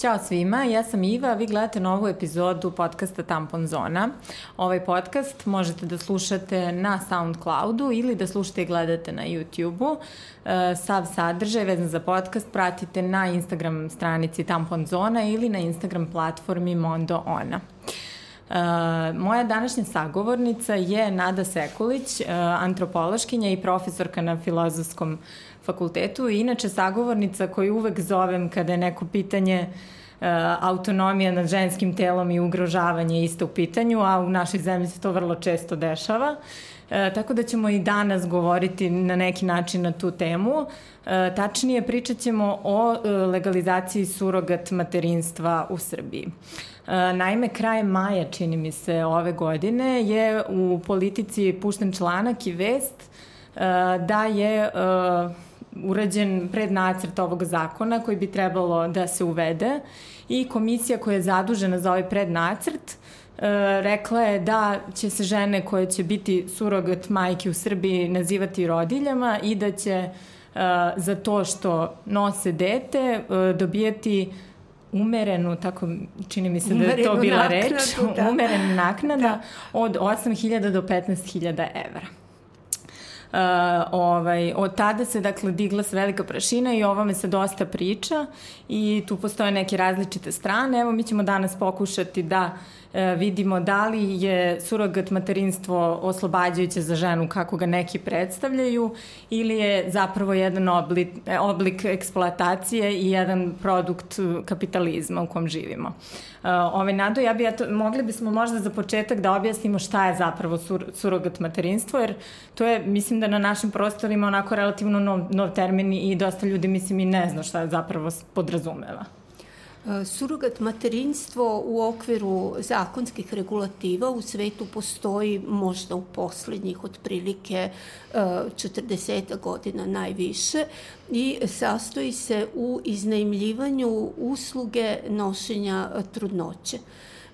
Ćao svima, ja sam Iva, vi gledate novu epizodu podcasta Tampon Zona. Ovaj podcast možete da slušate na Soundcloudu ili da slušate i gledate na YouTubeu. E, sav sadržaj vezan za podcast pratite na Instagram stranici Tampon Zona ili na Instagram platformi Mondo Ona. Uh, moja današnja sagovornica je Nada Sekulić, uh, antropološkinja i profesorka na filozofskom fakultetu i inače sagovornica koju uvek zovem kada je neko pitanje uh, autonomija nad ženskim telom i ugrožavanje isto u pitanju, a u našoj zemlji se to vrlo često dešava. E, tako da ćemo i danas govoriti na neki način na tu temu. E, tačnije pričat ćemo o legalizaciji surogat materinstva u Srbiji. E, naime, krajem maja, čini mi se, ove godine je u politici pušten članak i vest e, da je e, urađen prednacrt ovog zakona koji bi trebalo da se uvede i komisija koja je zadužena za ovaj prednacrt rekla je da će se žene koje će biti surogat majke u Srbiji nazivati rodiljama i da će za to što nose dete dobijati uh, umerenu, tako čini mi se da je to bila naknadu, reč, da. umerena naknada da. od 8.000 do 15.000 evra. Uh, ovaj, od tada se dakle digla se velika prašina i ovome se dosta priča i tu postoje neke različite strane. Evo mi ćemo danas pokušati da uh, vidimo da li je surogat materinstvo oslobađajuće za ženu kako ga neki predstavljaju ili je zapravo jedan oblik, e, oblik eksploatacije i jedan produkt kapitalizma u kom živimo. Uh, ovaj, Nado, ja bi, ja to, mogli bismo možda za početak da objasnimo šta je zapravo sur, surogat materinstvo, jer to je, mislim da na našim prostorima onako relativno nov, nov termin i dosta ljudi, mislim, i ne zna šta zapravo podrazumeva. Surogat materinstvo u okviru zakonskih regulativa u svetu postoji možda u poslednjih otprilike 40 e, godina najviše i sastoji se u iznajmljivanju usluge nošenja trudnoće.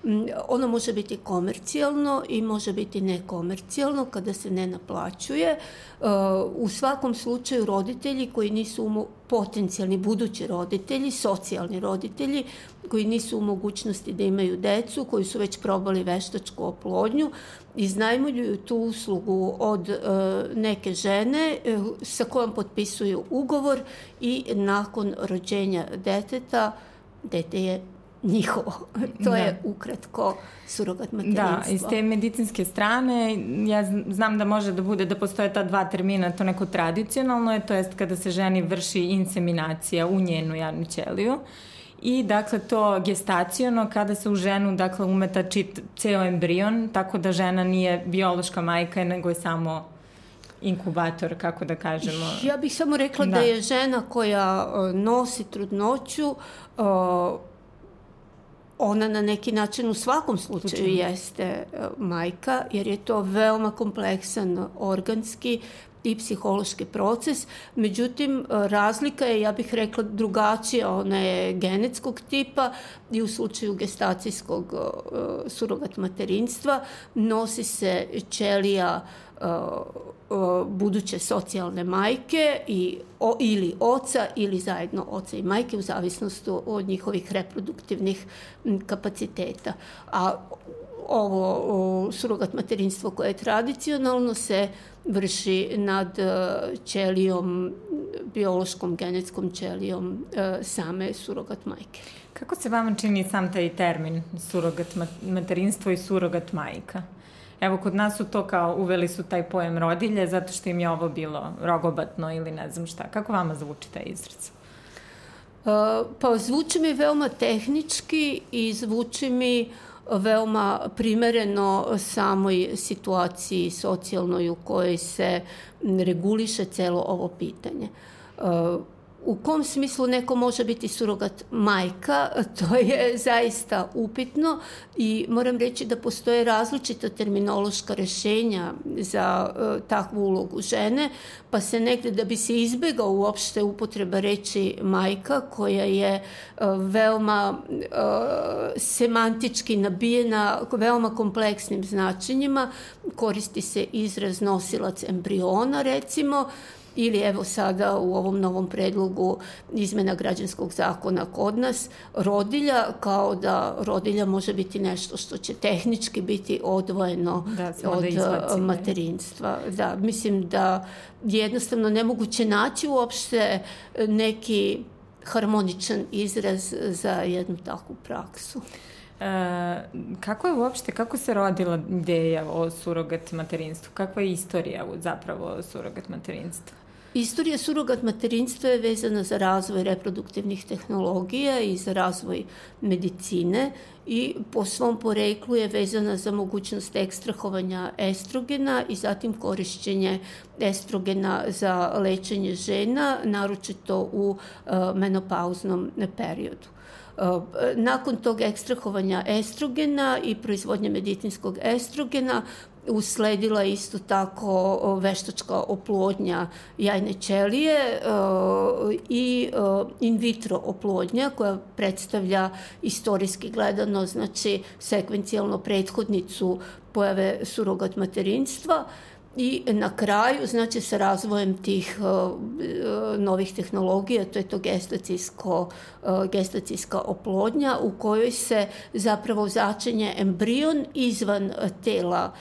Mm, ono može biti komercijalno i može biti nekomercijalno kada se ne naplaćuje. Uh, u svakom slučaju roditelji koji nisu potencijalni budući roditelji, socijalni roditelji koji nisu u mogućnosti da imaju decu, koji su već probali veštačku oplodnju, iznajmuljuju tu uslugu od e, neke žene e, sa kojom potpisuju ugovor i nakon rođenja deteta dete je njihovo. to da. je ukratko surogat materinstvo. Da, iz te medicinske strane ja znam da može da bude da postoje ta dva termina, to neko tradicionalno je, to jest kada se ženi vrši inseminacija u njenu jadnu ćeliju i dakle to gestaciono kada se u ženu dakle umeta čit, ceo embrion, tako da žena nije biološka majka nego je samo inkubator, kako da kažemo. Ja bih samo rekla da, da je žena koja nosi trudnoću ona na neki način u svakom slučaju Slučajno. jeste e, majka, jer je to veoma kompleksan organski i psihološki proces. Međutim, e, razlika je, ja bih rekla, drugačija. Ona je genetskog tipa i u slučaju gestacijskog uh, surogat materinstva nosi se ćelija buduće socijalne majke i, o, ili oca ili zajedno oca i majke u zavisnosti od njihovih reproduktivnih kapaciteta. A ovo o, surogat materinstvo koje je tradicionalno se vrši nad ćelijom, biološkom genetskom ćelijom same surogat majke. Kako se vama čini sam taj termin surogat materinstvo i surogat majka? Evo, kod nas su to kao, uveli su taj pojem rodilje zato što im je ovo bilo rogobatno ili ne znam šta. Kako vama zvuči taj izraz? Uh, pa zvuči mi veoma tehnički i zvuči mi veoma primereno samoj situaciji socijalnoj u kojoj se reguliše celo ovo pitanje. U kom smislu neko može biti surogat? Majka, to je zaista upitno i moram reći da postoje različita terminološka rešenja za uh, takvu ulogu žene, pa se negde da bi se izbegao uopšte upotreba reči majka, koja je uh, veoma uh, semantički nabijena veoma kompleksnim značenjima, koristi se izraz nosilac embriona recimo, ili evo sada u ovom novom predlogu izmena građanskog zakona kod nas, rodilja kao da rodilja može biti nešto što će tehnički biti odvojeno da, od da materinstva. Da, mislim da je jednostavno nemoguće naći uopšte neki harmoničan izraz za jednu takvu praksu. E, kako je uopšte, kako se rodila ideja o surogat materinstvu? Kakva je istorija zapravo surogat materinstva? Istorija surogat materinstva je vezana za razvoj reproduktivnih tehnologija i za razvoj medicine i po svom poreklu je vezana za mogućnost ekstrahovanja estrogena i zatim korišćenje estrogena za lečenje žena, naročito u uh, menopauznom periodu. Nakon tog ekstrahovanja estrogena i proizvodnje medicinskog estrogena usledila isto tako veštačka oplodnja jajne ćelije i in vitro oplodnja koja predstavlja istorijski gledano, znači sekvencijalno prethodnicu pojave surogat materinstva. I na kraju, znači sa razvojem tih novih tehnologija, to je to gestacijsko, gestacijska oplodnja u kojoj se zapravo začenje embrion izvan tela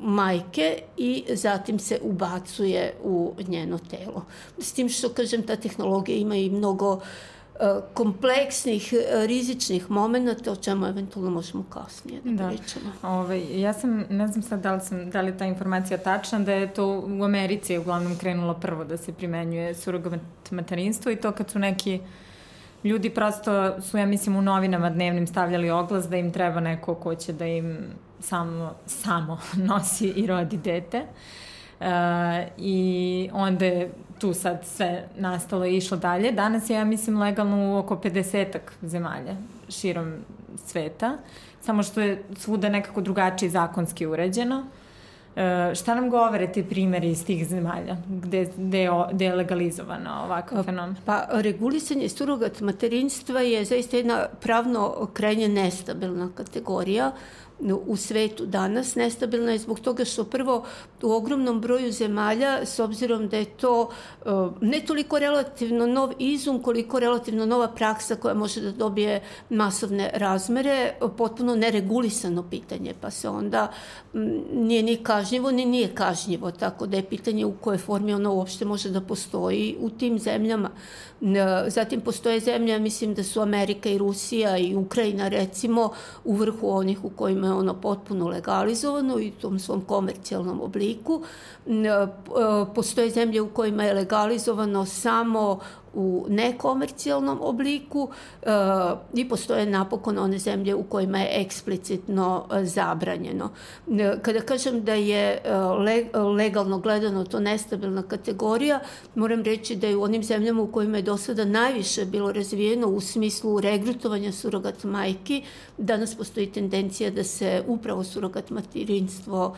majke i zatim se ubacuje u njeno telo. S tim što, kažem, ta tehnologija ima i mnogo uh, E, kompleksnih e, rizičnih momenta o čemu eventualno možemo kasnije da, da. pričamo. Ove, ja sam, ne znam sad da li, sam, da li je ta informacija tačna, da je to u Americi uglavnom krenulo prvo da se primenjuje surogat materinstvo i to kad su neki ljudi prosto su, ja mislim, u novinama dnevnim stavljali oglas da im treba neko ko će da im samo, samo nosi i rodi dete. Uh, Uh, I onda je tu sad sve nastalo i išlo dalje. Danas je, ja mislim, legalno u oko 50 zemalja širom sveta, samo što je svuda nekako drugačije zakonski uređeno. E, šta nam govore ti primeri iz tih zemalja gde, gde, gde je legalizovano ovakav fenomen? Pa, regulisanje surogat materinstva je zaista jedna pravno krajnje nestabilna kategorija u svetu danas. Nestabilna je zbog toga što prvo u ogromnom broju zemalja, s obzirom da je to uh, ne toliko relativno nov izum, koliko relativno nova praksa koja može da dobije masovne razmere, potpuno neregulisano pitanje, pa se onda nije ni kažnjivo, ni nije kažnjivo, tako da je pitanje u kojoj formi ono uopšte može da postoji u tim zemljama. Zatim postoje zemlje, mislim da su Amerika i Rusija i Ukrajina recimo u vrhu onih u kojima je ono potpuno legalizovano i u tom svom komercijalnom obliku. Postoje zemlje u kojima je legalizovano samo u nekomercijalnom obliku e, i postoje napokon one zemlje u kojima je eksplicitno e, zabranjeno. E, kada kažem da je legalno gledano to nestabilna kategorija, moram reći da je u onim zemljama u kojima je do sada najviše bilo razvijeno u smislu regrutovanja surogat majki, danas postoji tendencija da se upravo surogat materinstvo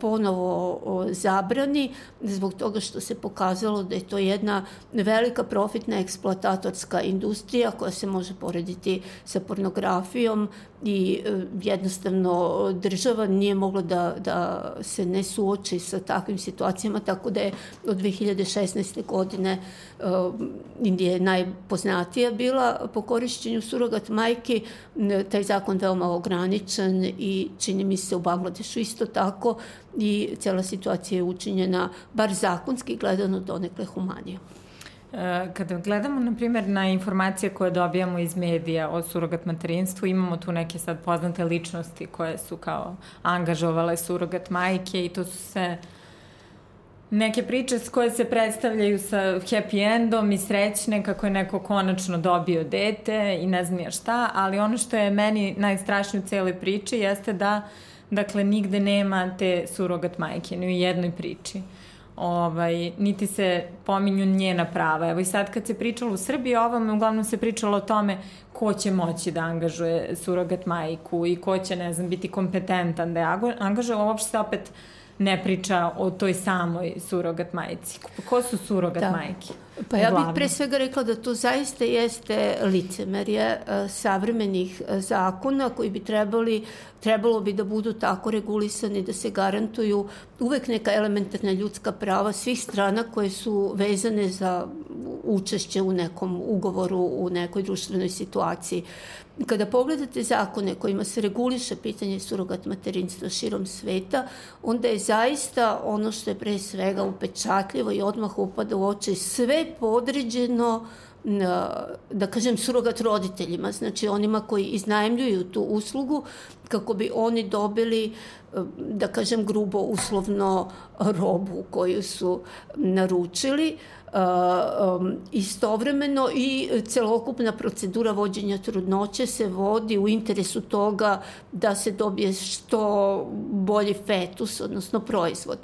ponovo zabrani, zbog toga što se pokazalo da je to jedna velika velika profitna eksploatatorska industrija koja se može porediti sa pornografijom i e, jednostavno država nije mogla da, da se ne suoči sa takvim situacijama, tako da je od 2016. godine uh, Indija je najpoznatija bila po korišćenju surogat majki, taj zakon veoma ograničen i čini mi se u Bangladešu isto tako i cela situacija je učinjena, bar zakonski gledano, donekle humanije. Kada gledamo, na primjer, na informacije koje dobijamo iz medija o surogat materinstvu, imamo tu neke sad poznate ličnosti koje su kao angažovale surogat majke i to su se neke priče s koje se predstavljaju sa happy endom i srećne kako je neko konačno dobio dete i ne znam ja šta, ali ono što je meni najstrašnije u celoj priči jeste da dakle nigde nema te surogat majke ni u jednoj priči. Uh, ovaj, niti se pominju njena prava. Evo i sad kad se pričalo u Srbiji o ovome, uglavnom se pričalo o tome ko će moći da angažuje surogat majku i ko će, ne znam, biti kompetentan da je angažuje. Uopšte se opet ne priča o toj samoj surogat majici. Ko su surogat da. majke? Pa ja bih pre svega rekla da to zaista jeste licemerje e, savremenih e, zakona koji bi trebali, trebalo bi da budu tako regulisani da se garantuju uvek neka elementarna ljudska prava svih strana koje su vezane za učešće u nekom ugovoru, u nekoj društvenoj situaciji. Kada pogledate zakone kojima se reguliše pitanje surogat materinstva širom sveta, onda je zaista ono što je pre svega upečatljivo i odmah upada u oči sve podređeno da kažem surogat roditeljima, znači onima koji iznajemljuju tu uslugu kako bi oni dobili da kažem grubo uslovno robu koju su naručili um, istovremeno i celokupna procedura vođenja trudnoće se vodi u interesu toga da se dobije što bolji fetus, odnosno proizvod.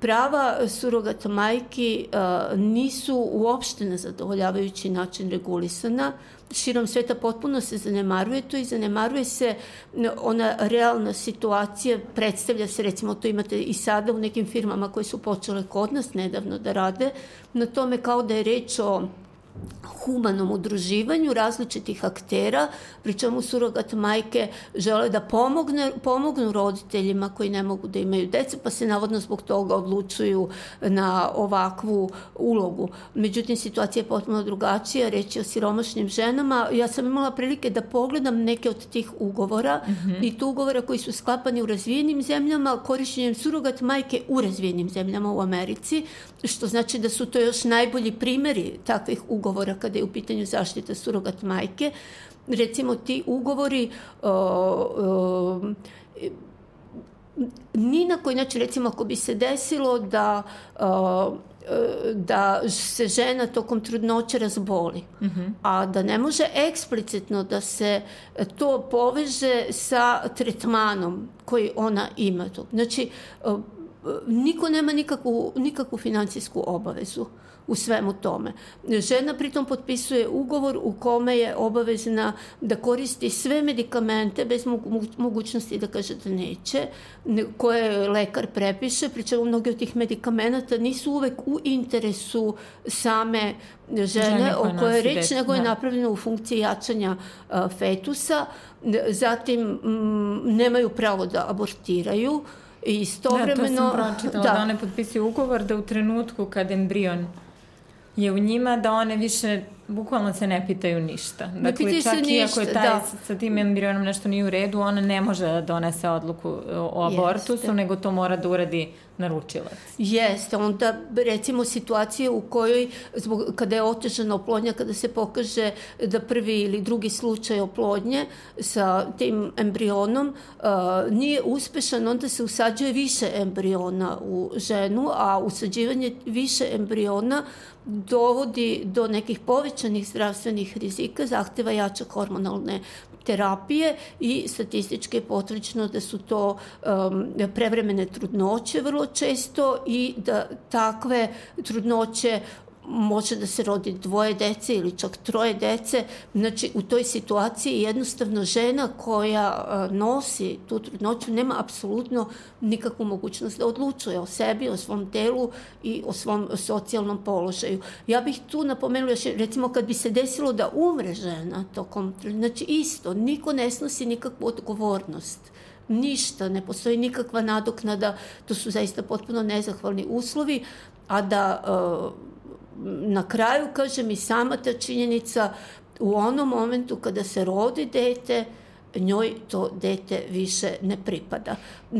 Prava surogat majki nisu uopšte na zadovoljavajući način regulisana, širom sveta potpuno se zanemaruje to i zanemaruje se ona realna situacija, predstavlja se, recimo to imate i sada u nekim firmama koje su počele kod nas nedavno da rade, na tome kao da je reč o humanom udruživanju različitih aktera, pri čemu surogat majke žele da pomogne, pomognu roditeljima koji ne mogu da imaju deca, pa se navodno zbog toga odlučuju na ovakvu ulogu. Međutim, situacija je potpuno drugačija, reći o siromašnim ženama. Ja sam imala prilike da pogledam neke od tih ugovora mm -hmm. i tu ugovora koji su sklapani u razvijenim zemljama, korišćenjem surogat majke u razvijenim zemljama u Americi, što znači da su to još najbolji primeri takvih ugovora kada je u pitanju zaštita surogat majke. Recimo ti ugovori o, o, ni na koji način, recimo ako bi se desilo da o, da se žena tokom trudnoće razboli, mm -hmm. a da ne može eksplicitno da se to poveže sa tretmanom koji ona ima. Znači, niko nema nikakvu, nikakvu financijsku obavezu u svemu tome. Žena pritom potpisuje ugovor u kome je obavezna da koristi sve medikamente bez mogućnosti da kaže da neće, koje lekar prepiše, pričemu mnogi od tih medikamenata nisu uvek u interesu same žene, žene o kojoj je reč, nego je da. napravljeno u funkciji jačanja a, fetusa. Zatim m, nemaju pravo da abortiraju, I istovremeno... Da, to sam pročitala, da. da one potpisuju ugovor da u trenutku kad embrion je u njima, da one više bukvalno se ne pitaju ništa. Ne dakle, pitaju čak se ništa, iako je taj da. sa tim embrionom nešto nije u redu, ona ne može da donese odluku o abortusu, Jeste. nego to mora da uradi naručilac. Jeste, onda recimo situacije u kojoj, zbog, kada je otežana oplodnja, kada se pokaže da prvi ili drugi slučaj oplodnje sa tim embrionom uh, nije uspešan, onda se usađuje više embriona u ženu, a usađivanje više embriona dovodi do nekih povećanih zdravstvenih rizika, zahteva jače hormonalne terapije i statistički je potvrđeno da su to um, prevremene trudnoće vrlo često i da takve trudnoće može da se rodi dvoje dece ili čak troje dece. Znači, u toj situaciji jednostavno žena koja nosi tu trudnoću nema apsolutno nikakvu mogućnost da odlučuje o sebi, o svom telu i o svom socijalnom položaju. Ja bih tu napomenula još, recimo, kad bi se desilo da umre žena tokom, znači isto, niko ne snosi nikakvu odgovornost ništa, ne postoji nikakva nadoknada, to su zaista potpuno nezahvalni uslovi, a da uh, na kraju, kažem, i sama ta činjenica u onom momentu kada se rodi dete, njoj to dete više ne pripada.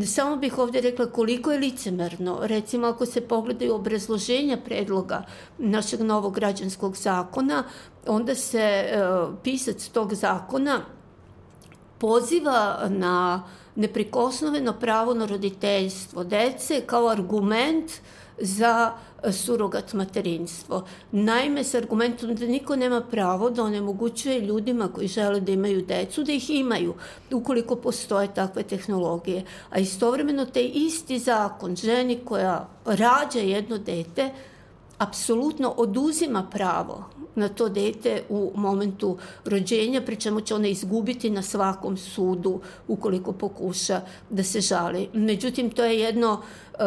Samo bih ovde rekla koliko je licemerno, recimo ako se pogledaju obrazloženja predloga našeg novog građanskog zakona, onda se e, pisac tog zakona poziva na neprikosnoveno pravo na roditeljstvo dece kao argument za surogat materinstvo. Naime, s argumentom da niko nema pravo da onemogućuje ljudima koji žele da imaju decu, da ih imaju, ukoliko postoje takve tehnologije. A istovremeno taj isti zakon ženi koja rađa jedno dete, apsolutno oduzima pravo na to dete u momentu rođenja, pri čemu će ona izgubiti na svakom sudu ukoliko pokuša da se žali. Međutim, to je jedno uh,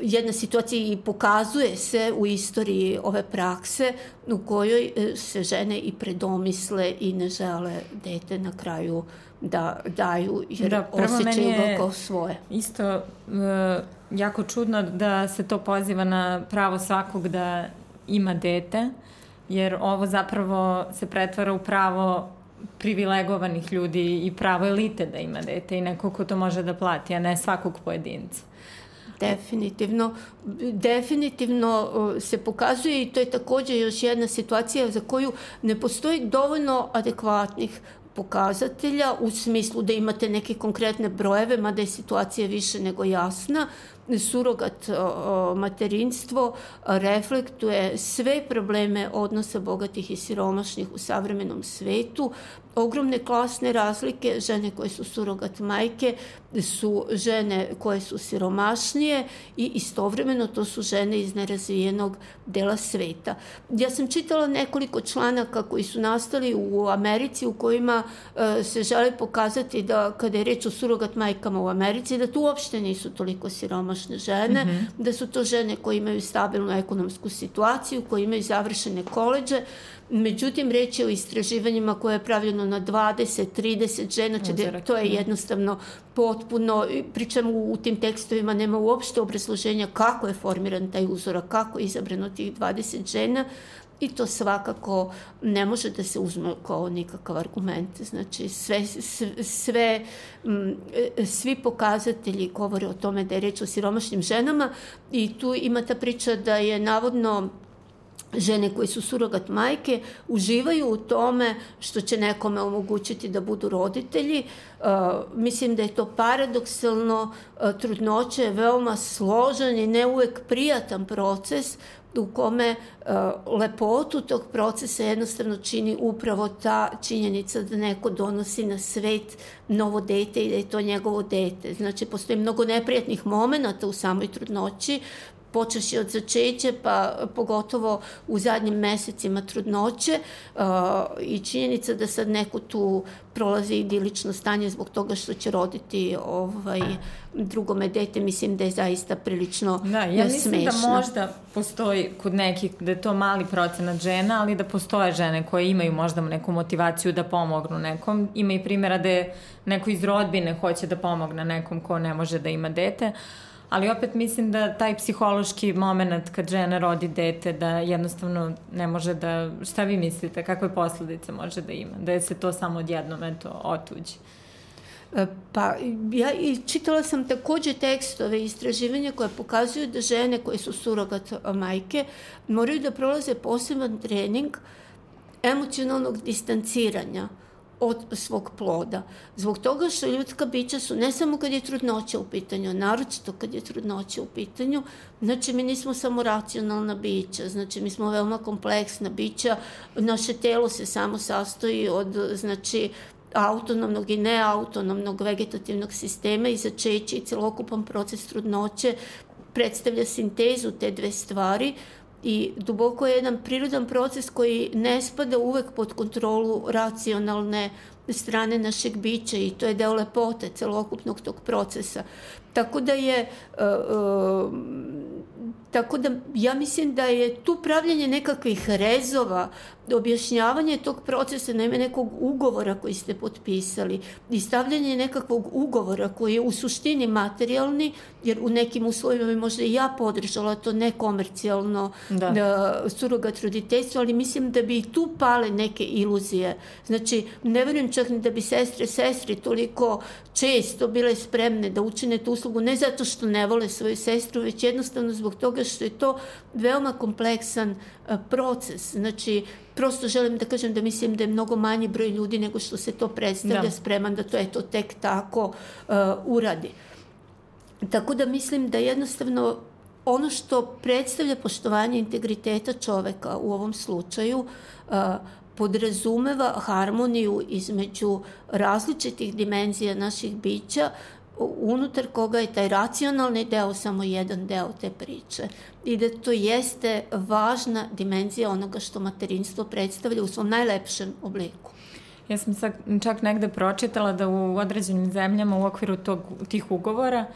jedna situacija i pokazuje se u istoriji ove prakse u kojoj se žene i predomisle i ne žele dete na kraju da daju jer da, osjećaju ga kao svoje. Isto uh, jako čudno da se to poziva na pravo svakog da ima dete, jer ovo zapravo se pretvara u pravo privilegovanih ljudi i pravo elite da ima dete i neko ko to može da plati, a ne svakog pojedinca. Definitivno, definitivno se pokazuje i to je takođe još jedna situacija za koju ne postoji dovoljno adekvatnih pokazatelja u smislu da imate neke konkretne brojeve, mada je situacija više nego jasna, surogat materinstvo reflektuje sve probleme odnosa bogatih i siromašnih u savremenom svetu, ogromne klasne razlike, žene koje su surogat majke su žene koje su siromašnije i istovremeno to su žene iz nerazvijenog dela sveta. Ja sam čitala nekoliko članaka koji su nastali u Americi u kojima e, se žele pokazati da kada je reč o surogat majkama u Americi da tu uopšte nisu toliko siromašne žene, mm -hmm. da su to žene koje imaju stabilnu ekonomsku situaciju, koje imaju završene koleđe, Međutim, reč je o istraživanjima koje je pravljeno na 20, 30 žena, če, to je jednostavno potpuno, pričam u, u tim tekstovima nema uopšte obrazloženja kako je formiran taj uzorak, kako je izabrano tih 20 žena, i to svakako ne može da se uzme kao nikakav argument. Znači, sve, sve, sve svi pokazatelji govore o tome da je reč o siromašnim ženama i tu ima ta priča da je navodno žene koje su surogat majke uživaju u tome što će nekome omogućiti da budu roditelji. Uh, mislim da je to paradoksalno, uh, trudnoće je veoma složen i ne uvek prijatan proces u kome uh, lepotu tog procesa jednostavno čini upravo ta činjenica da neko donosi na svet novo dete i da je to njegovo dete. Znači, postoji mnogo neprijatnih momenta u samoj trudnoći, počeši od začeća, pa pogotovo u zadnjim mesecima trudnoće uh, i činjenica da sad neko tu prolazi idilično stanje zbog toga što će roditi ovaj, drugome dete, mislim da je zaista prilično Da, ja mislim da smešno. da možda postoji kod nekih, da je to mali procenat žena, ali da postoje žene koje imaju možda neku motivaciju da pomognu nekom. Ima i primjera da je neko iz rodbine hoće da pomogne nekom ko ne može da ima dete, ali opet mislim da taj psihološki moment kad žena rodi dete da jednostavno ne može da, šta vi mislite, kakve posledice može da ima, da se to samo odjednom eto otuđi. E, pa ja i čitala sam takođe tekstove istraživanja koje pokazuju da žene koje su surogat majke moraju da prolaze poseban trening emocionalnog distanciranja od svog ploda. Zbog toga što ljudska bića su, ne samo kad je trudnoća u pitanju, naročito kad je trudnoća u pitanju, znači mi nismo samo racionalna bića, znači mi smo veoma kompleksna bića, naše telo se samo sastoji od, znači, autonomnog i neautonomnog vegetativnog sistema i začeće i celokupan proces trudnoće predstavlja sintezu te dve stvari, i duboko je jedan prirodan proces koji ne spada uvek pod kontrolu racionalne strane našeg bića i to je deo lepote celokupnog tog procesa. Tako da je uh, uh, tako da ja mislim da je tu pravljanje nekakvih rezova objašnjavanje tog procesa, naime nekog ugovora koji ste potpisali i stavljanje nekakvog ugovora koji je u suštini materijalni, jer u nekim uslovima bi možda i ja podržala to nekomercijalno da. da, surogat roditeljstvo, ali mislim da bi i tu pale neke iluzije. Znači, ne verujem čak ni da bi sestre, sestri toliko često bile spremne da učine tu uslugu, ne zato što ne vole svoju sestru, već jednostavno zbog toga što je to veoma kompleksan proces. Znači, prosto želim da kažem da mislim da je mnogo manji broj ljudi nego što se to predstavlja da. spreman da to eto tek tako uh, uradi. Tako da mislim da jednostavno ono što predstavlja poštovanje integriteta čoveka u ovom slučaju uh, podrazumeva harmoniju između različitih dimenzija naših bića unutar koga je taj racionalni deo samo jedan deo te priče i da to jeste važna dimenzija onoga što materinstvo predstavlja u svom najlepšem obliku. Ja sam čak negde pročitala da u određenim zemljama u okviru tog, tih ugovora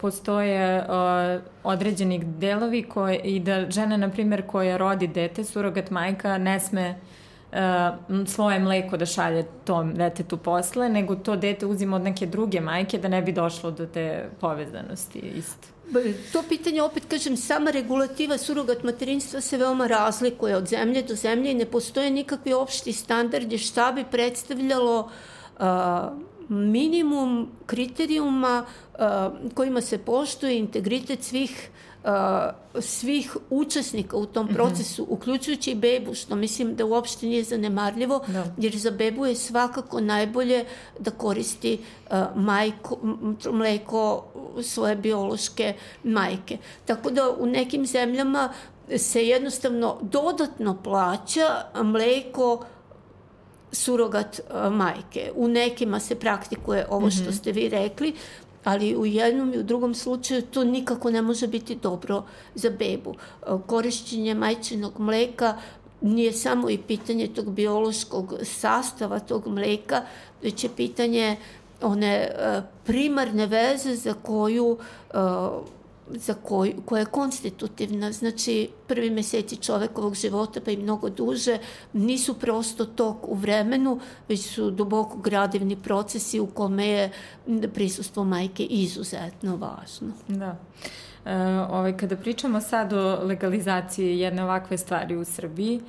postoje uh, određeni delovi koje, i da žena, na primjer, koja rodi dete, surogat majka, ne sme uh, svoje mleko da šalje tom detetu posle, nego to dete uzima od neke druge majke da ne bi došlo do te povezanosti isto. To pitanje, opet kažem, sama regulativa surogat materinstva se veoma razlikuje od zemlje do zemlje i ne postoje nikakvi opšti standardi šta bi predstavljalo uh, minimum kriterijuma uh, kojima se poštuje integritet svih uh, svih učesnika u tom mhm. procesu, mm -hmm. uključujući i bebu, što mislim da uopšte nije zanemarljivo. Da. jer za bebu je svakako najbolje da koristi uh, majko, mleko svoje biološke majke. Tako da u nekim zemljama se jednostavno dodatno plaća mleko surogat majke. U nekima se praktikuje ovo što mhm. ste vi rekli, ali u jednom i u drugom slučaju to nikako ne može biti dobro za bebu. Korišćenje majčinog mleka nije samo i pitanje tog biološkog sastava tog mleka, već je pitanje one primarne veze za koju za koju, koja je konstitutivna, znači prvi meseci čovekovog života pa i mnogo duže, nisu prosto tok u vremenu, već su duboko gradivni procesi u kome je prisustvo majke izuzetno važno. Da. E, ovaj, kada pričamo sad o legalizaciji jedne ovakve stvari u Srbiji,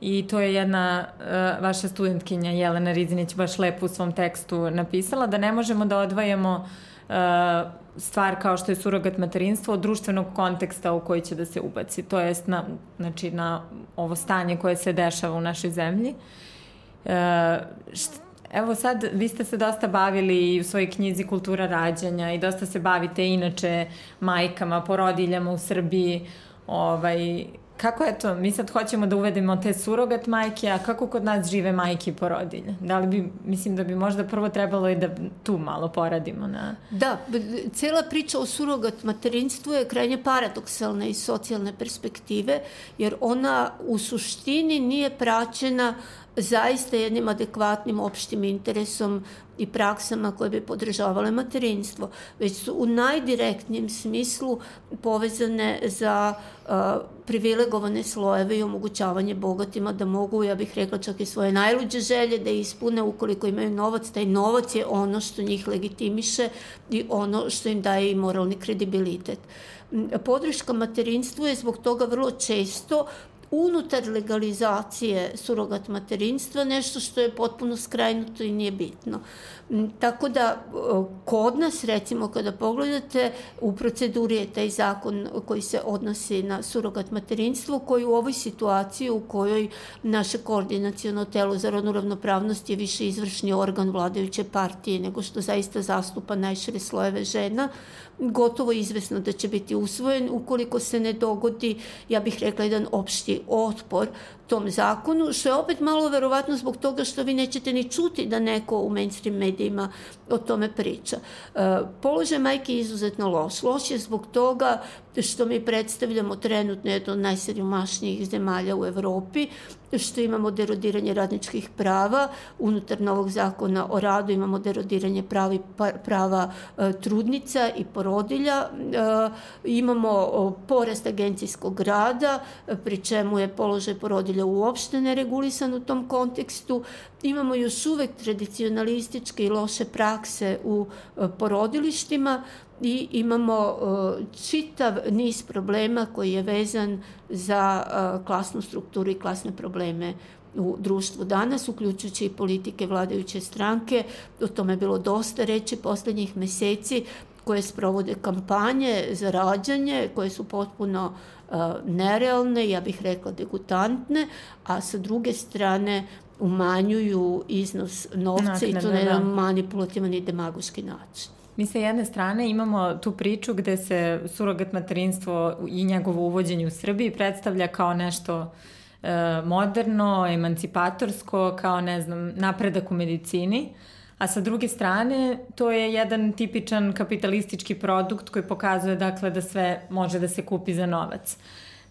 I to je jedna uh, vaša studentkinja Jelena Rizinić baš lepo u svom tekstu napisala, da ne možemo da odvajamo uh, stvar kao što je surogat materinstvo od društvenog konteksta u koji će da se ubaci. To jest na, znači, na ovo stanje koje se dešava u našoj zemlji. E, št, evo sad, vi ste se dosta bavili u svojoj knjizi Kultura rađanja i dosta se bavite inače majkama, porodiljama u Srbiji. Ovaj, Kako je to? Mi sad hoćemo da uvedemo te surogat majke, a kako kod nas žive majke i porodilje? Da li bi, mislim da bi možda prvo trebalo i da tu malo poradimo na... Da, cela priča o surogat materinstvu je krajnje paradoksalna iz socijalne perspektive, jer ona u suštini nije praćena zaista jednim adekvatnim opštim interesom i praksama koje bi podržavale materinstvo, već su u najdirektnijem smislu povezane za uh, privilegovane slojeve i omogućavanje bogatima da mogu, ja bih rekla čak i svoje najluđe želje da ispune ukoliko imaju novac. Taj novac je ono što njih legitimiše i ono što im daje i moralni kredibilitet. Podrška materinstvu je zbog toga vrlo često unutar legalizacije surogat materinstva nešto što je potpuno skrajnuto i nije bitno. Tako da kod nas recimo kada pogledate u proceduri je taj zakon koji se odnosi na surogat materinstvo koji u ovoj situaciji u kojoj naše koordinacijono telo za rodnu ravnopravnost je više izvršni organ vladajuće partije nego što zaista zastupa najšire slojeve žena, gotovo izvesno da će biti usvojen. Ukoliko se ne dogodi, ja bih rekla, jedan opšti otpor tom zakonu, što je opet malo verovatno zbog toga što vi nećete ni čuti da neko u mainstream medijima o tome priča. E, položaj majke je izuzetno loš. Loš je zbog toga što mi predstavljamo trenutno jedno od najsiromašnijih zemalja u Evropi, što imamo derodiranje radničkih prava, unutar novog zakona o radu imamo derodiranje pravi, pa, prava e, trudnica i porodilja, e, imamo porast agencijskog rada, pri čemu je položaj porodilja uopšte neregulisan u tom kontekstu, imamo još uvek tradicionalističke i loše prakse u e, porodilištima, i imamo čitav niz problema koji je vezan za klasnu strukturu i klasne probleme u društvu danas, uključujući i politike vladajuće stranke. O tome je bilo dosta reći poslednjih meseci koje sprovode kampanje za rađanje, koje su potpuno uh, nerealne, ja bih rekla degutantne, a sa druge strane umanjuju iznos novca Naknade, i to na jedan da. manipulativan i demagoški način. Mi sa jedne strane imamo tu priču gde se surogat materinstvo i njegovo uvođenje u Srbiji predstavlja kao nešto e, moderno, emancipatorsko, kao ne znam, napredak u medicini. A sa druge strane, to je jedan tipičan kapitalistički produkt koji pokazuje dakle da sve može da se kupi za novac.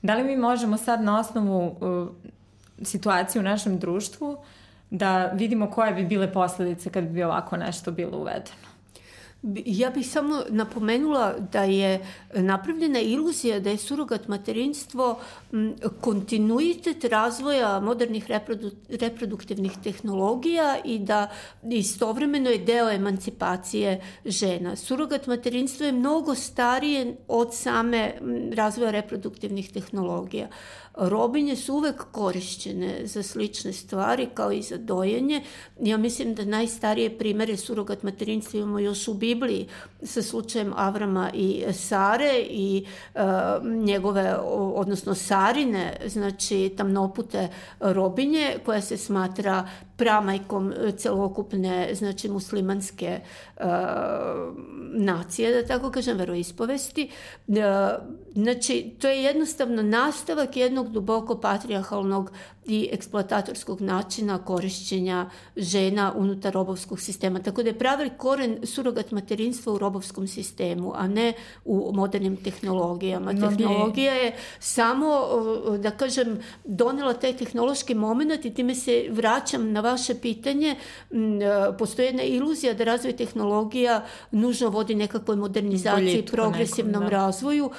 Da li mi možemo sad na osnovu uh, situacije u našem društvu da vidimo koje bi bile posledice kad bi ovako nešto bilo uvedeno? Ja bih samo napomenula da je napravljena iluzija da je surogat materinstvo kontinuitet razvoja modernih reprodu, reproduktivnih tehnologija i da istovremeno je deo emancipacije žena. Surogat materinstvo je mnogo starije od same razvoja reproduktivnih tehnologija. Robinje su uvek korišćene za slične stvari kao i za dojenje. Ja mislim da najstarije primere surogat materinstva imamo još u Bibliji sa slučajem Avrama i Sare i uh, njegove, odnosno Sarine, znači tamnopute robinje koja se smatra pramajkom celokupne, znači muslimanske uh, nacije, da tako kažem, veroispovesti. Uh, znači, to je jednostavno nastavak jednog duboko patrijarhalnog i eksploatatorskog načina korišćenja žena unutar robovskog sistema. Tako da je pravi koren surogat materinstva u robovskom sistemu, a ne u modernim tehnologijama. No, Tehnologija je samo, da kažem, donela taj tehnološki moment i time se vraćam na vaše pitanje. Postoje jedna iluzija da razvoj tehnologija nužno vodi nekakvoj modernizaciji, i progresivnom nekom, da. razvoju.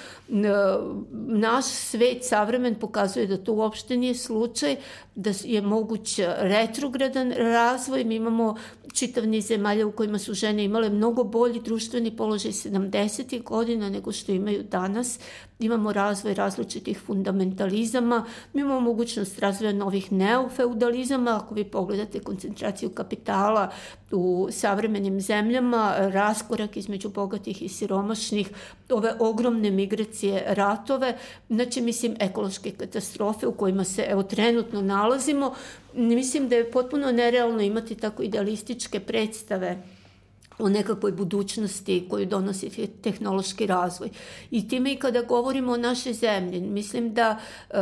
Naš svet savremen pokazuje da to uopšte nije slučaj da je moguć retrogradan razvoj. Mi imamo čitav niz zemalja u kojima su žene imale mnogo bolji društveni položaj 70. godina nego što imaju danas. Imamo razvoj različitih fundamentalizama, mi imamo mogućnost razvoja novih neofeudalizama, ako vi pogledate koncentraciju kapitala u savremenim zemljama, raskorak između bogatih i siromašnih, ove ogromne migracije, ratove, znači mislim ekološke katastrofe u kojima se evo trenutno nalazimo, mislim da je potpuno nerealno imati tako idealističke predstave o nekakvoj budućnosti koju donosi tehnološki razvoj. I time i kada govorimo o našoj zemlji, mislim da e,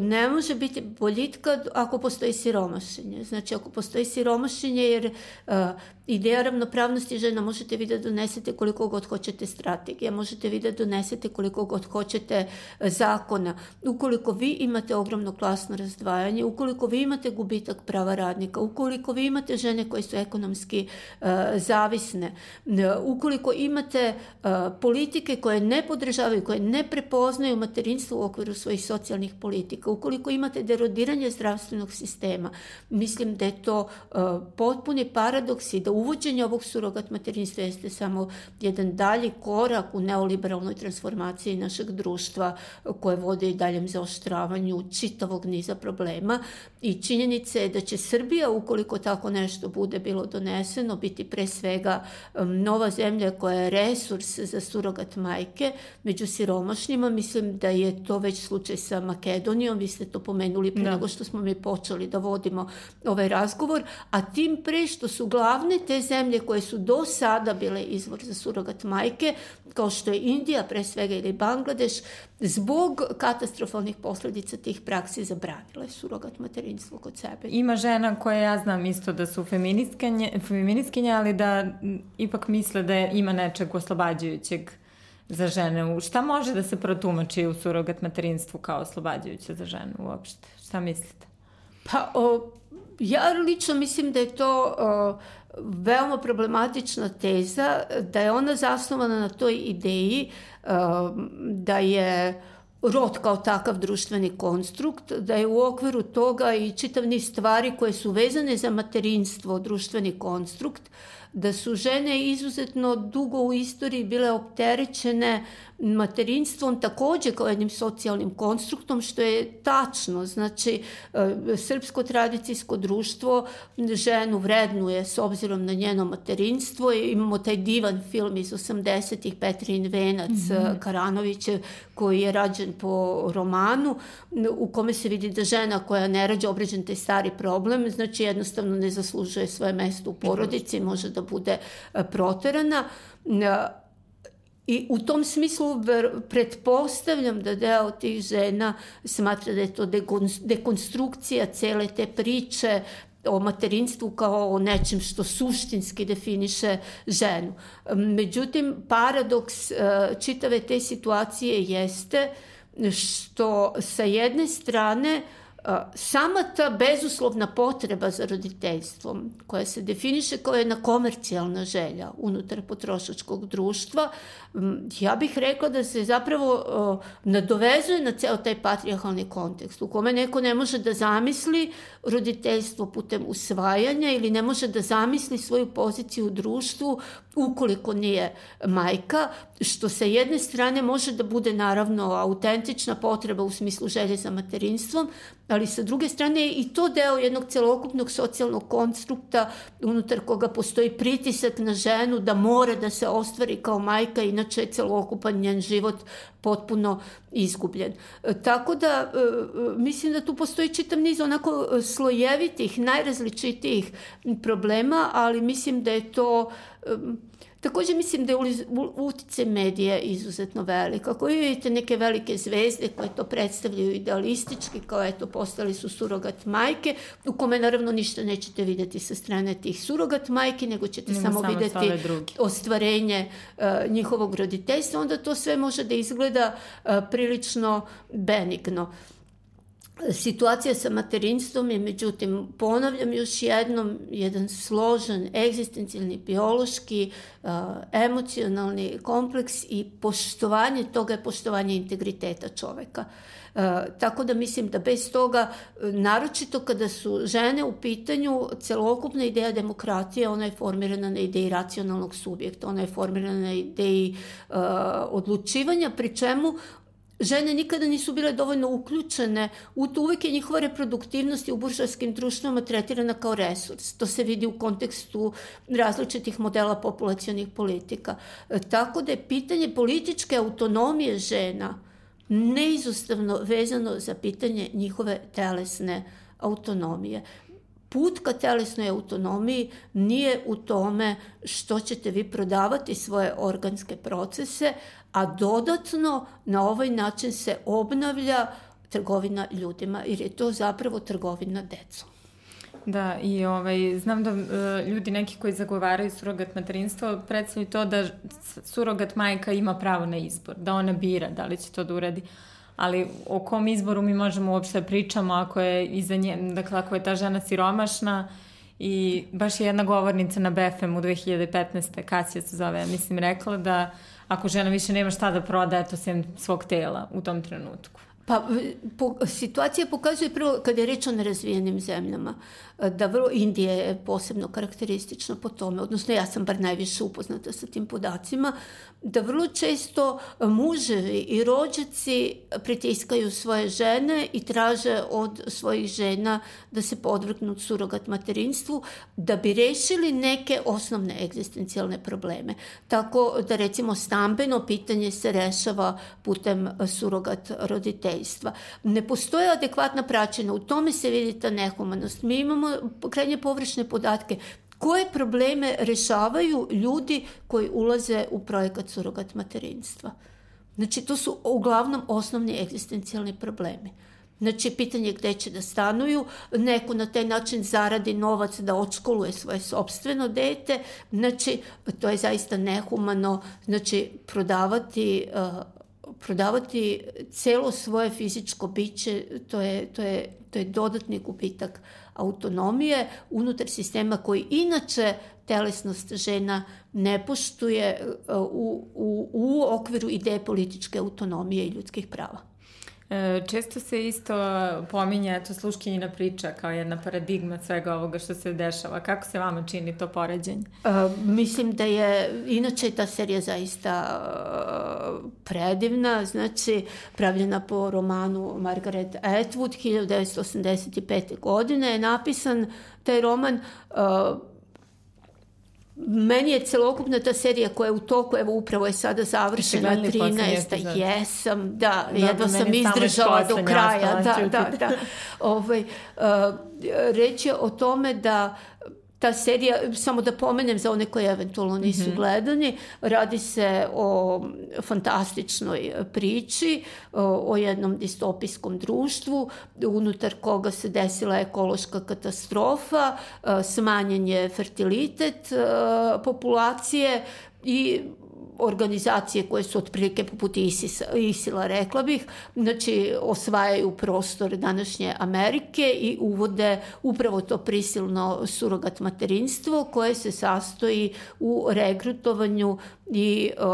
ne može biti boljitka ako postoji siromašenje. Znači, ako postoji siromašenje, jer e, Ideja ravnopravnosti žena možete vi da donesete koliko god hoćete strategije, možete vi da donesete koliko god hoćete e, zakona. Ukoliko vi imate ogromno klasno razdvajanje, ukoliko vi imate gubitak prava radnika, ukoliko vi imate žene koje su ekonomski uh, zavisne, ukoliko imate uh, politike koje ne podržavaju, koje ne prepoznaju materinstvo u okviru svojih socijalnih politika, ukoliko imate derodiranje zdravstvenog sistema, mislim da je to potpuni paradoks i da uvođenje ovog surogat materinstva jeste samo jedan dalji korak u neoliberalnoj transformaciji našeg društva koje vode i daljem zaoštravanju čitavog niza problema. I činjenica je da će Srbija, ukoliko tako nešto bude bilo doneseno, biti pre svega nova zemlja koja je resurs za surogat majke među siromašnjima. Mislim da je to već slučaj sa Makedonijom, vi ste to pomenuli pre da. nego što smo mi počeli da vodimo ovaj razgovor, a tim pre što su glavne te zemlje koje su do sada bile izvor za surogat majke, kao što je Indija pre svega ili Bangladeš, zbog katastrofalnih posledica tih praksi zabranile surogat materinstvo kod sebe. Ima žena koje ja znam isto da su feministkinje, ali da ipak misle da je, ima nečeg oslobađajućeg za žene. Šta može da se protumači u surogat materinstvu kao oslobađajuće za ženu uopšte? Šta mislite? Pa, o, ja lično mislim da je to o, veoma problematična teza, da je ona zasnovana na toj ideji da je rod kao takav društveni konstrukt, da je u okviru toga i čitav niz stvari koje su vezane za materinstvo društveni konstrukt, da su žene izuzetno dugo u istoriji bile opterećene materinstvom takođe kao jednim socijalnim konstruktom, što je tačno. Znači, e, srpsko tradicijsko društvo ženu vrednuje s obzirom na njeno materinstvo. Imamo taj divan film iz 80-ih, Petrin Venac, mm -hmm. Karanoviće, koji je rađen po romanu, u kome se vidi da žena koja ne rađa obređen taj stari problem, znači jednostavno ne zaslužuje svoje mesto u porodici, može da bude e, proterana I u tom smislu pretpostavljam da deo tih žena smatra da je to dekonstrukcija cele te priče o materinstvu kao o nečem što suštinski definiše ženu. Međutim, paradoks e, čitave te situacije jeste što sa jedne strane sama ta bezuslovna potreba za roditeljstvom, koja se definiše kao jedna komercijalna želja unutar potrošačkog društva, ja bih rekla da se zapravo nadovezuje na ceo taj patrijarhalni kontekst u kome neko ne može da zamisli roditeljstvo putem usvajanja ili ne može da zamisli svoju poziciju u društvu ukoliko nije majka, što sa jedne strane može da bude naravno autentična potreba u smislu želje za materinstvom, ali sa druge strane je i to deo jednog celokupnog socijalnog konstrukta unutar koga postoji pritisak na ženu da mora da se ostvari kao majka, inače je celokupan njen život potpuno izgubljen. E, tako da e, e, mislim da tu postoji čitav niz onako slojevitih, najrazličitijih problema, ali mislim da je to Takođe mislim da je utice medija izuzetno velika. Ako vidite neke velike zvezde koje to predstavljaju idealistički, kao eto postali su surogat majke, u kome naravno ništa nećete videti sa strane tih surogat majke, nego ćete Nima samo, samo videti ostvarenje uh, njihovog roditeljstva, onda to sve može da izgleda uh, prilično benigno. Uh, Situacija sa materinstvom je, međutim, ponavljam još jednom, jedan složen, egzistencijalni, biološki, emocionalni kompleks i poštovanje toga je poštovanje integriteta čoveka. tako da mislim da bez toga, naročito kada su žene u pitanju, celokupna ideja demokratije, ona je formirana na ideji racionalnog subjekta, ona je formirana na ideji uh, odlučivanja, pri čemu žene nikada nisu bile dovoljno uključene u to uvek je njihova reproduktivnost u buržarskim društvama tretirana kao resurs. To se vidi u kontekstu različitih modela populacijonih politika. E, tako da je pitanje političke autonomije žena neizostavno vezano za pitanje njihove telesne autonomije put ka telesnoj autonomiji nije u tome što ćete vi prodavati svoje organske procese, a dodatno na ovaj način se obnavlja trgovina ljudima, jer je to zapravo trgovina decom. Da, i ovaj, znam da uh, ljudi neki koji zagovaraju surogat materinstvo predstavljaju to da surogat majka ima pravo na izbor, da ona bira da li će to da uradi. Ali o kom izboru mi možemo uopšte pričamo ako je iza nje, dakle ako je ta žena siromašna i baš je jedna govornica na BFM u 2015. Kasija se zove, mislim, rekla da ako žena više nema šta da proda, eto sem svog tela u tom trenutku. Pa po, situacija pokazuje prvo kada je reč o nerazvijenim zemljama da vrlo Indija je posebno karakteristična po tome, odnosno ja sam bar najviše upoznata sa tim podacima, da vrlo često muževi i rođaci pritiskaju svoje žene i traže od svojih žena da se podvrgnu surogat materinstvu da bi rešili neke osnovne egzistencijalne probleme. Tako da recimo stambeno pitanje se rešava putem surogat roditeljstva. Ne postoje adekvatna praćena, u tome se vidi ta nehumanost. Mi imamo krajnje površne podatke koje probleme rešavaju ljudi koji ulaze u projekat surogat materinstva. Znači, to su uglavnom osnovni egzistencijalni problemi. Znači, pitanje gde će da stanuju, neko na taj način zaradi novac da odškoluje svoje sobstveno dete, znači, to je zaista nehumano, znači, prodavati uh, prodavati celo svoje fizičko biće, to je, to je, to je dodatni gubitak autonomije unutar sistema koji inače telesnost žena ne poštuje uh, u, u, u okviru ideje političke autonomije i ljudskih prava. E, često se isto pominje eto, sluškinjina priča kao jedna paradigma svega ovoga što se dešava. Kako se vama čini to poređenje? Uh, mislim da je, inače ta serija zaista uh, predivna, znači pravljena po romanu Margaret Atwood 1985. godine je napisan taj roman uh, Meni je celokupna ta serija koja je u toku, evo upravo je sada završena 13. Jesam, da, da jedva sam izdržala do kraja. Da, da, da. Ovaj, uh, reč je o tome da ta serija, samo da pomenem za one koje eventualno nisu mm -hmm. gledani, radi se o fantastičnoj priči, o, jednom distopijskom društvu, unutar koga se desila ekološka katastrofa, smanjen je fertilitet populacije i organizacije koje su otprilike poput ISIS, ISIL-a, rekla bih, znači osvajaju prostor današnje Amerike i uvode upravo to prisilno surogat materinstvo koje se sastoji u regrutovanju i uh,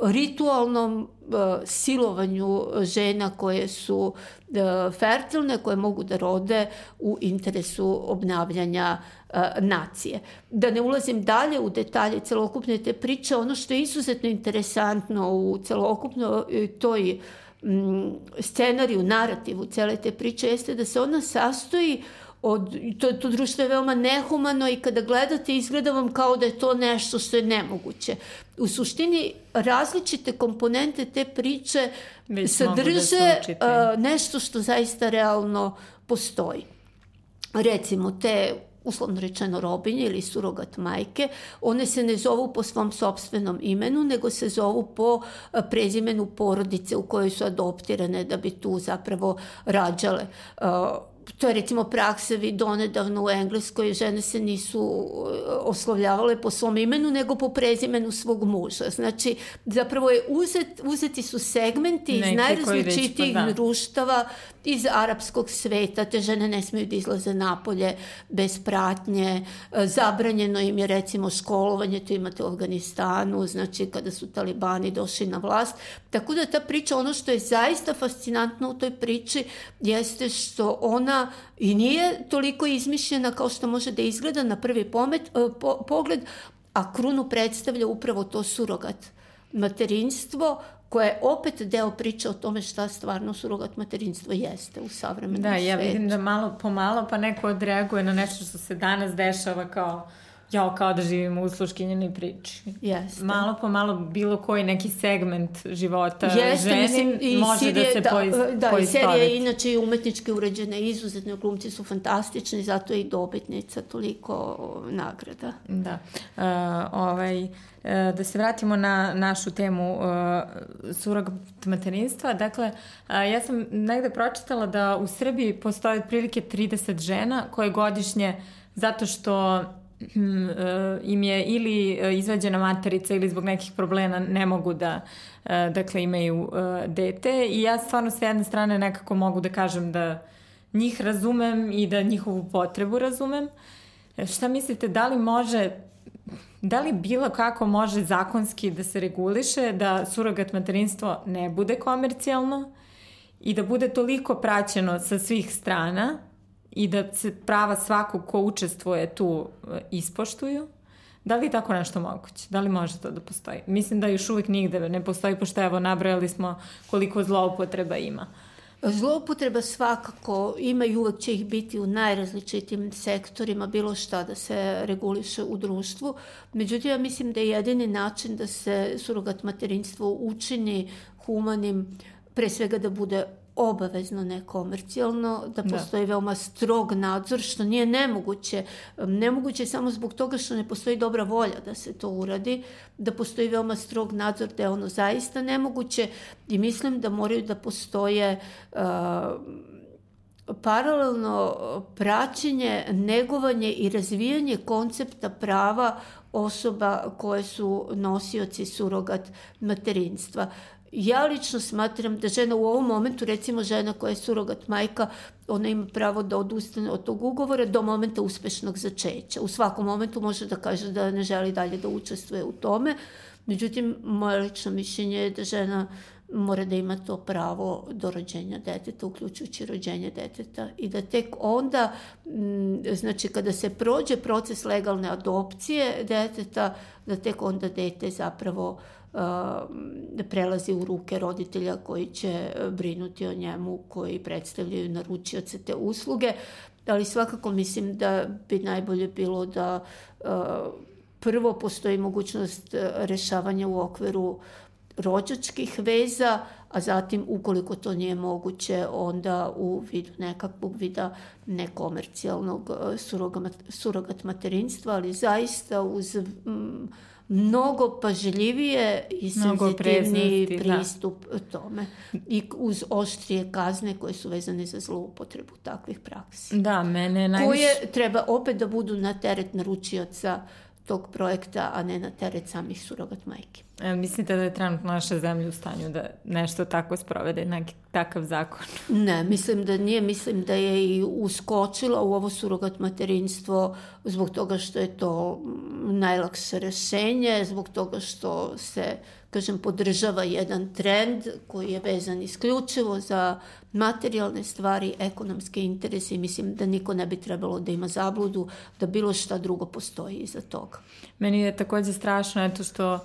ritualnom uh, silovanju žena koje su uh, fertilne, koje mogu da rode u interesu obnavljanja nacije. Da ne ulazim dalje u detalje celokupne te priče, ono što je izuzetno interesantno u celokupno toj mm, scenariju, narativu cele te priče jeste da se ona sastoji od, to, to društvo je veoma nehumano i kada gledate izgleda vam kao da je to nešto što je nemoguće. U suštini različite komponente te priče Već da sadrže da nešto što zaista realno postoji. Recimo te uslovno rečeno robinje ili surogat majke, one se ne zovu po svom sobstvenom imenu, nego se zovu po prezimenu porodice u kojoj su adoptirane da bi tu zapravo rađale. To je recimo praksa donedavno u Engleskoj žene se nisu uh, oslovljavale po svom imenu nego po prezimenu svog muža. Znači zapravo je uzet, uzeti su segmenti iz najrazličitijih pa da. društava iz arapskog sveta, te žene ne smeju da izlaze napolje bez pratnje, uh, zabranjeno im je recimo školovanje, to imate u Afganistanu, znači kada su talibani došli na vlast. Tako da ta priča, ono što je zaista fascinantno u toj priči jeste što ona i nije toliko izmišljena kao što može da izgleda na prvi pomet, e, po, pogled, a krunu predstavlja upravo to surogat materinstvo koje je opet deo priče o tome šta stvarno surogat materinstvo jeste u savremenom da, svetu. Da, ja vidim da malo po malo pa neko odreaguje na nešto što se danas dešava kao jao, kao da živimo u sluškinjenoj priči. Jeste. Malo po malo bilo koji neki segment života Jeste, ženi mislim, i može Sirije, da se da, poist, Da, i serija je inače i umetnički uređena, izuzetno glumci su fantastični, zato je i dobitnica toliko nagrada. Da. Uh, ovaj, uh, da se vratimo na našu temu uh, surogat materinstva. Dakle, uh, ja sam negde pročitala da u Srbiji postoje otprilike 30 žena koje godišnje zato što e, im je ili e, izvađena materica ili zbog nekih problema ne mogu da e, dakle imaju dete i ja stvarno s jedne strane nekako mogu da kažem da njih razumem i da njihovu potrebu razumem. Šta mislite, da li može da li bilo kako može zakonski da se reguliše da surogat materinstvo ne bude komercijalno i da bude toliko praćeno sa svih strana i da se prava svakog ko učestvuje tu e, ispoštuju, da li je tako nešto moguće? Da li može to da postoji? Mislim da još uvijek nigde ne postoji, pošto evo nabrajali smo koliko zloupotreba ima. Zloupotreba svakako ima i uvek će ih biti u najrazličitim sektorima, bilo šta da se reguliše u društvu. Međutim, ja mislim da je jedini način da se surogat materinstvo učini humanim, pre svega da bude obavezno nekomercijalno, da, da. postoji da. veoma strog nadzor, što nije nemoguće. Nemoguće samo zbog toga što ne postoji dobra volja da se to uradi, da postoji veoma strog nadzor da je ono zaista nemoguće i mislim da moraju da postoje uh, paralelno praćenje, negovanje i razvijanje koncepta prava osoba koje su nosioci surogat materinstva. Ja lično smatram da žena u ovom momentu, recimo žena koja je surogat majka, ona ima pravo da odustane od tog ugovora do momenta uspešnog začeća. U svakom momentu može da kaže da ne želi dalje da učestvuje u tome. Međutim, moje lično mišljenje je da žena mora da ima to pravo do rođenja deteta, uključujući rođenje deteta i da tek onda, znači kada se prođe proces legalne adopcije deteta, da tek onda dete zapravo uh, prelazi u ruke roditelja koji će brinuti o njemu, koji predstavljaju naručioce te usluge, ali svakako mislim da bi najbolje bilo da prvo postoji mogućnost rešavanja u okviru rođačkih veza, a zatim ukoliko to nije moguće, onda u vidu nekakvog vida nekomercijalnog surogat materinstva, ali zaista uz mm, mnogo pažljivije i senzitivni da. pristup da. tome. I uz oštrije kazne koje su vezane za zloupotrebu takvih praksi. Da, mene najviše... Koje treba opet da budu na teret naručioca tog projekta, a ne na teret samih surogat majke. E, mislite da je trenutno naša zemlja u stanju da nešto tako sprovede, neki takav zakon? Ne, mislim da nije. Mislim da je i uskočila u ovo surogat materinstvo zbog toga što je to najlakše rešenje, zbog toga što se, kažem, podržava jedan trend koji je vezan isključivo za materijalne stvari, ekonomske interese i mislim da niko ne bi trebalo da ima zabludu da bilo šta drugo postoji iza toga. Meni je takođe strašno eto što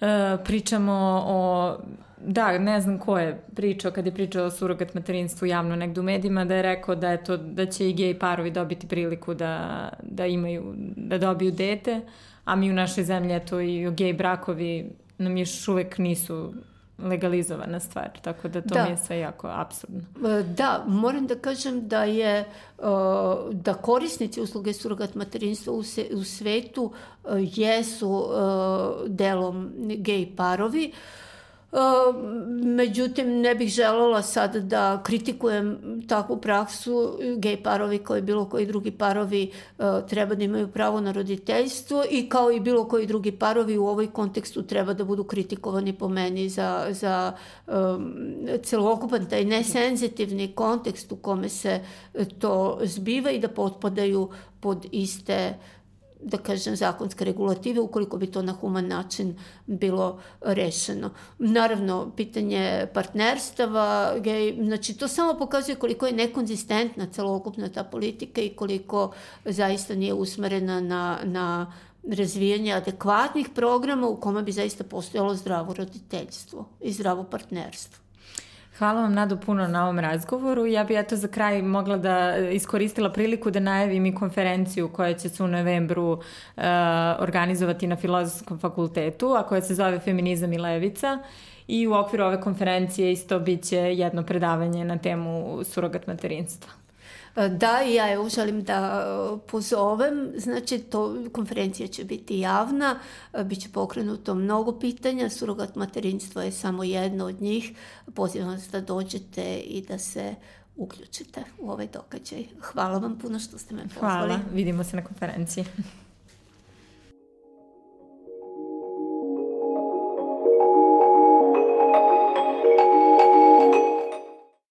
E, pričamo o da, ne znam ko je pričao kad je pričao o surogat materinstvu javno negde u medijima da je rekao da je to da će i gej parovi dobiti priliku da, da imaju da dobiju dete, a mi u našoj zemlji eto i gej brakovi nam još uvek nisu legalizovana stvar, tako da to da. mi je sve jako absurdno. E, da, moram da kažem da je e, da korisnici usluge surogat materinstva u, svetu e, jesu delom gej parovi. Uh, Međutim, ne bih želela sad da kritikujem takvu praksu. Gej parovi kao i bilo koji drugi parovi treba da imaju pravo na roditeljstvo i kao i bilo koji drugi parovi u ovoj kontekstu treba da budu kritikovani po meni za, za um, celokupan taj nesenzitivni kontekst u kome se to zbiva i da potpadaju pod iste uh, da kažem, zakonske regulative ukoliko bi to na human način bilo rešeno. Naravno, pitanje partnerstava, gej, znači to samo pokazuje koliko je nekonzistentna celokupna ta politika i koliko zaista nije usmerena na, na razvijanje adekvatnih programa u kome bi zaista postojalo zdravo roditeljstvo i zdravo partnerstvo. Hvala vam Nado puno na ovom razgovoru. Ja bi eto za kraj mogla da iskoristila priliku da najavim i konferenciju koja će se u novembru uh, organizovati na Filozofskom fakultetu, a koja se zove Feminizam i levica. I u okviru ove konferencije isto biće jedno predavanje na temu surogat materinstva. Da, ja evo želim da e, pozovem, znači to konferencija će biti javna, e, bit će pokrenuto mnogo pitanja, surogat materinstvo je samo jedno od njih, pozivam vas da dođete i da se uključite u ovaj događaj. Hvala vam puno što ste me pozvali. Hvala, vidimo se na konferenciji.